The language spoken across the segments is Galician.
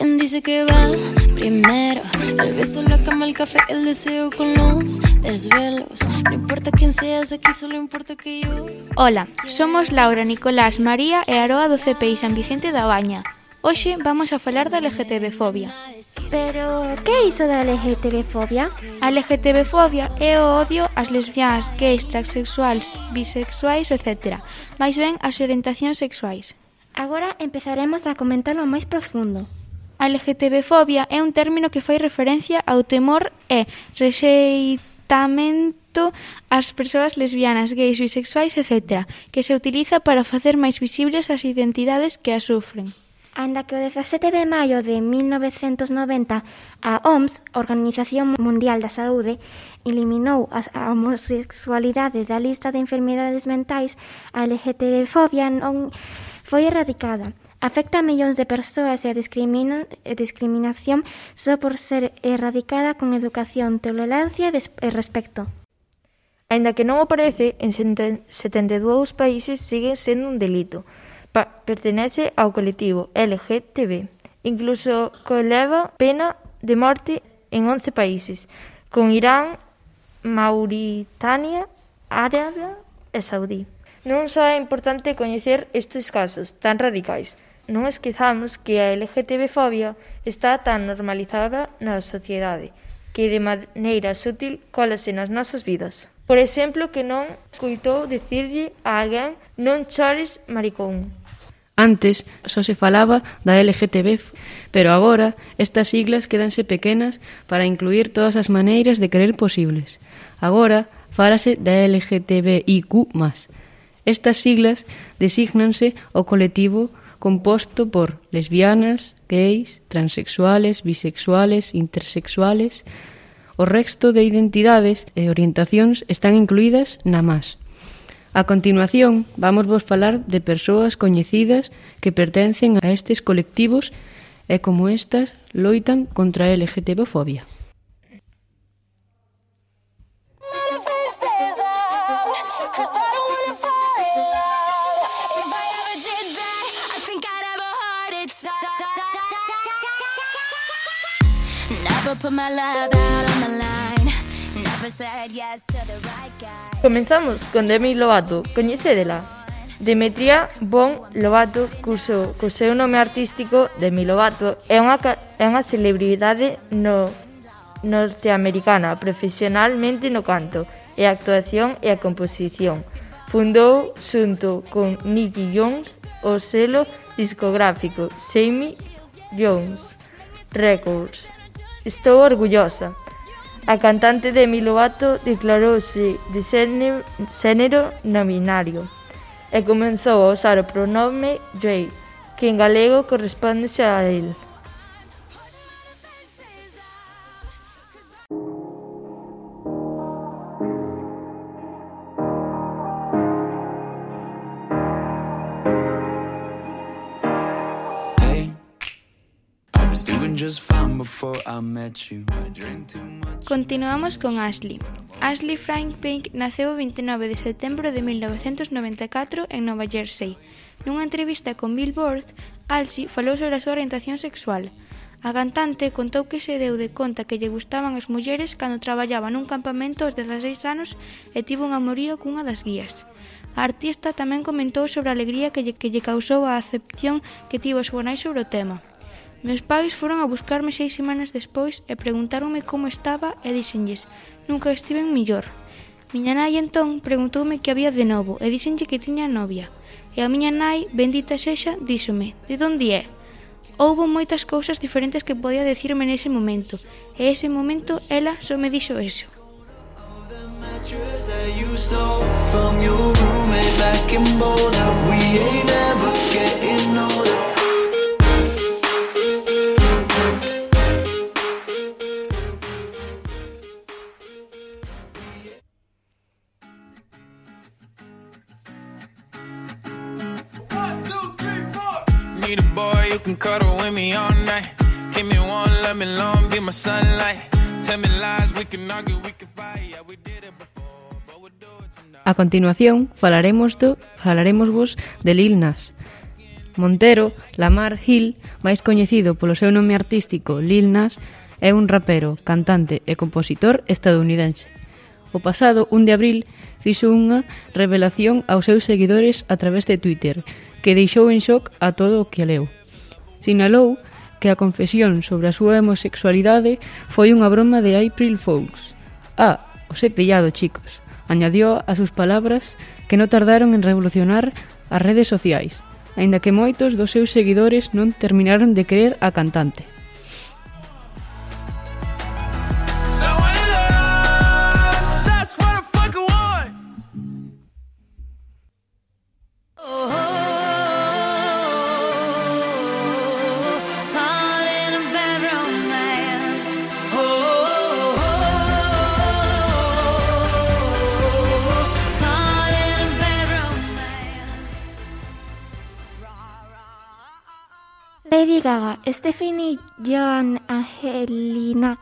¿Quién dice que va primero? El beso, la cama, el café, el deseo con los desvelos. No importa quién seas, aquí solo importa que yo. Hola, somos Laura, Nicolás, María e Aroa do CPI San Vicente da Baña. Hoxe vamos a falar da LGTBfobia. Pero que é iso da LGTBfobia? A LGTBfobia é o odio ás lesbianas, gays, transexuais, bisexuais, etc. Mais ben, as orientacións sexuais. Agora empezaremos a comentalo máis profundo. A LGTBfobia é un término que fai referencia ao temor e rexeitamento ás persoas lesbianas, gays, bisexuais, etc., que se utiliza para facer máis visibles as identidades que as sufren anda que o 17 de maio de 1990 a OMS, Organización Mundial da Saúde, eliminou a homosexualidade da lista de enfermidades mentais, a LGTBfobia non foi erradicada afecta a millóns de persoas e a discrimina, a discriminación só por ser erradicada con educación, tolerancia e, e respecto. Ainda que non o parece, en 72 países sigue sendo un delito. Pa pertenece ao colectivo LGTB. Incluso coleva pena de morte en 11 países, con Irán, Mauritania, Arabia e Saudí. Non só é importante coñecer estes casos tan radicais, non esquezamos que a LGTB-fobia está tan normalizada na sociedade que de maneira sutil colase nas nosas vidas. Por exemplo, que non escuitou dicirlle a alguén non chores maricón. Antes só se falaba da LGTB, pero agora estas siglas quedanse pequenas para incluir todas as maneiras de creer posibles. Agora falase da LGTBIQ+. Estas siglas designanse o colectivo composto por lesbianas, gays, transexuales, bisexuales, intersexuales... O resto de identidades e orientacións están incluídas na más. A continuación, vamos vos falar de persoas coñecidas que pertencen a estes colectivos e como estas loitan contra a LGTBofobia. Comenzamos con Demi Lovato, coñecédela? Demetria Bon Lovato, cuso co seu nome artístico Demi Lovato, é unha, é unha celebridade no norteamericana, profesionalmente no canto, e a actuación e a composición. Fundou xunto con Nicky Jones o selo discográfico Sammy Jones Records Estou orgullosa. A cantante Demi Lovato declarouse de xénero non binario e comezou a usar o pronome «they», que en galego corresponde a «el». Continuamos con Ashley. Ashley Frank Pink naceu o 29 de setembro de 1994 en Nova Jersey. Nunha entrevista con Billboard, Halsey falou sobre a súa orientación sexual. A cantante contou que se deu de conta que lle gustaban as mulleres cando traballaba nun campamento aos 16 anos e tivo un amorío cunha das guías. A artista tamén comentou sobre a alegría que lle, que lle causou a acepción que tivo a súa nai sobre o tema. Meus pais foron a buscarme seis semanas despois e preguntáronme como estaba e díxenlles, nunca estiven millor. Miña nai entón preguntoume que había de novo e díxenlle que tiña novia. E a miña nai, bendita sexa, díxome, de onde é? Houbo moitas cousas diferentes que podía decirme nese momento, e ese momento ela só me dixo eso. From your roommate back in Boulder We ain't ever getting older need a boy you can cuddle with me all night. Give me one, let me long, be my sunlight. Tell me lies, we can argue, we can fight. Yeah, we did it before, but we'll do it tonight. A continuación, falaremos do, falaremos vos de Lil Nas. Montero, Lamar Hill, máis coñecido polo seu nome artístico Lil Nas, é un rapero, cantante e compositor estadounidense. O pasado 1 de abril fixo unha revelación aos seus seguidores a través de Twitter, que deixou en shock a todo o que leu. Sinalou que a confesión sobre a súa homosexualidade foi unha broma de April Fools. Ah, os he pillado, chicos, añadió a sus palabras que non tardaron en revolucionar as redes sociais, aínda que moitos dos seus seguidores non terminaron de creer a cantante. Lady Gaga, Stephanie Joan Angelina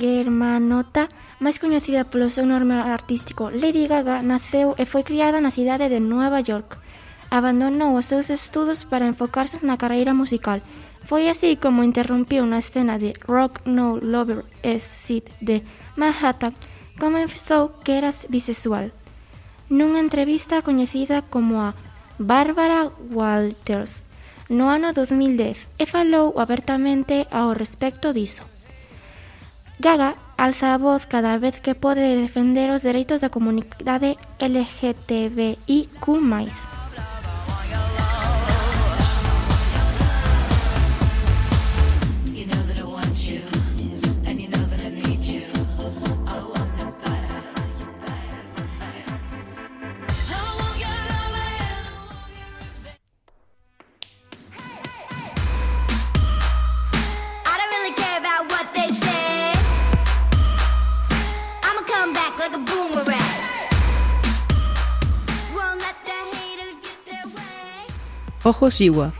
Germanota, máis coñecida polo seu nome artístico Lady Gaga, naceu e foi criada na cidade de Nova York. Abandonou os seus estudos para enfocarse na carreira musical. Foi así como interrompiu na escena de Rock No Lover S. Sid de Manhattan, confesou que era bisexual. Nunha entrevista coñecida como a Bárbara Walters, no ano 2010 e falou abertamente ao respecto diso. Gaga alza a voz cada vez que pode defender os dereitos da comunidade LGTBIQ+. Jojo Siwa.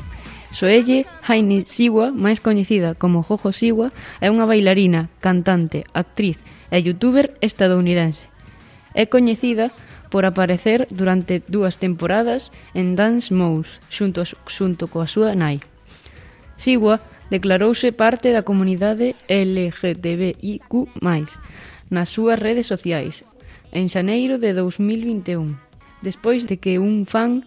Soelle Haini Siwa, máis coñecida como Jojo Siwa, é unha bailarina, cantante, actriz e youtuber estadounidense. É coñecida por aparecer durante dúas temporadas en Dance Mouse xunto, xunto coa súa nai. Siwa declarouse parte da comunidade LGTBIQ+, nas súas redes sociais, en xaneiro de 2021, despois de que un fan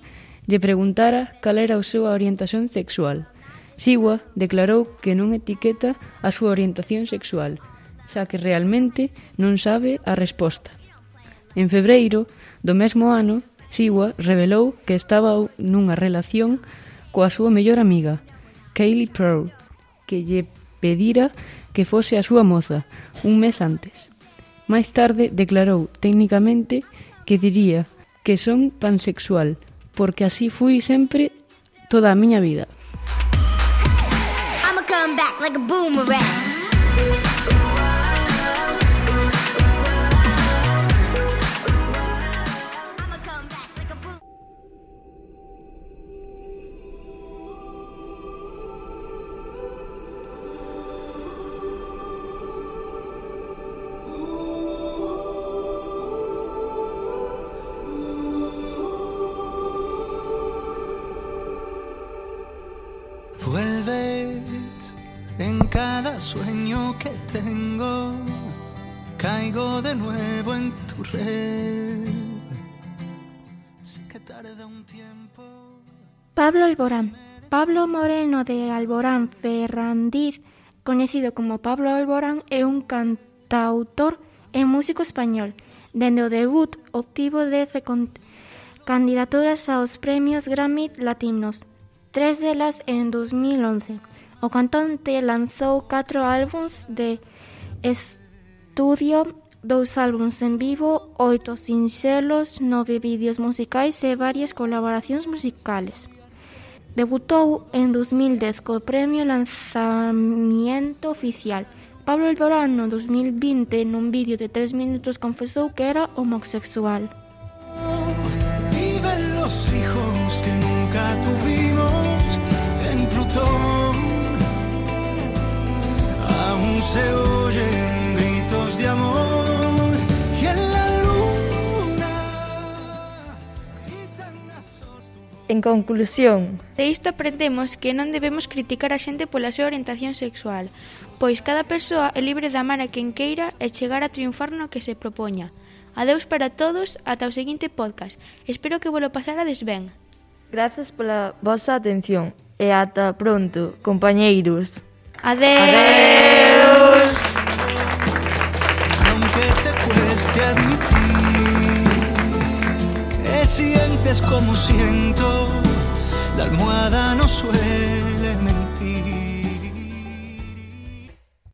lle preguntara cal era a súa orientación sexual. Siwa declarou que non etiqueta a súa orientación sexual, xa que realmente non sabe a resposta. En febreiro do mesmo ano, Siwa revelou que estaba nunha relación coa súa mellor amiga, Kaylee Pearl, que lle pedira que fose a súa moza un mes antes. Máis tarde declarou técnicamente que diría que son pansexual, porque así fui sempre toda a miña vida. I'm come back like a boomerang. Caigo de nuevo en tu red. Sé que tarda un tiempo. Pablo Alborán. Pablo Moreno de Alborán Ferrandiz, coñecido como Pablo Alborán, é un cantautor e músico español. Dende o debut obtivo 10 candidaturas aos premios Grammy Latinos, tres delas en 2011. O cantante lanzou catro álbums de estudio, dous álbums en vivo, oito sinxelos, nove vídeos musicais e varias colaboracións musicales. Debutou en 2010 co premio Lanzamiento Oficial. Pablo Alborán no 2020 nun vídeo de 3 minutos confesou que era homosexual. Viven los hijos que nunca tuvimos en Plutón. Aún se En conclusión, de isto aprendemos que non debemos criticar a xente pola súa orientación sexual, pois cada persoa é libre de amar a quen queira e chegar a triunfar no que se propoña. Adeus para todos, ata o seguinte podcast. Espero que volo pasarades ben. Grazas pola vosa atención e ata pronto, compañeiros. Adeus. Adeus.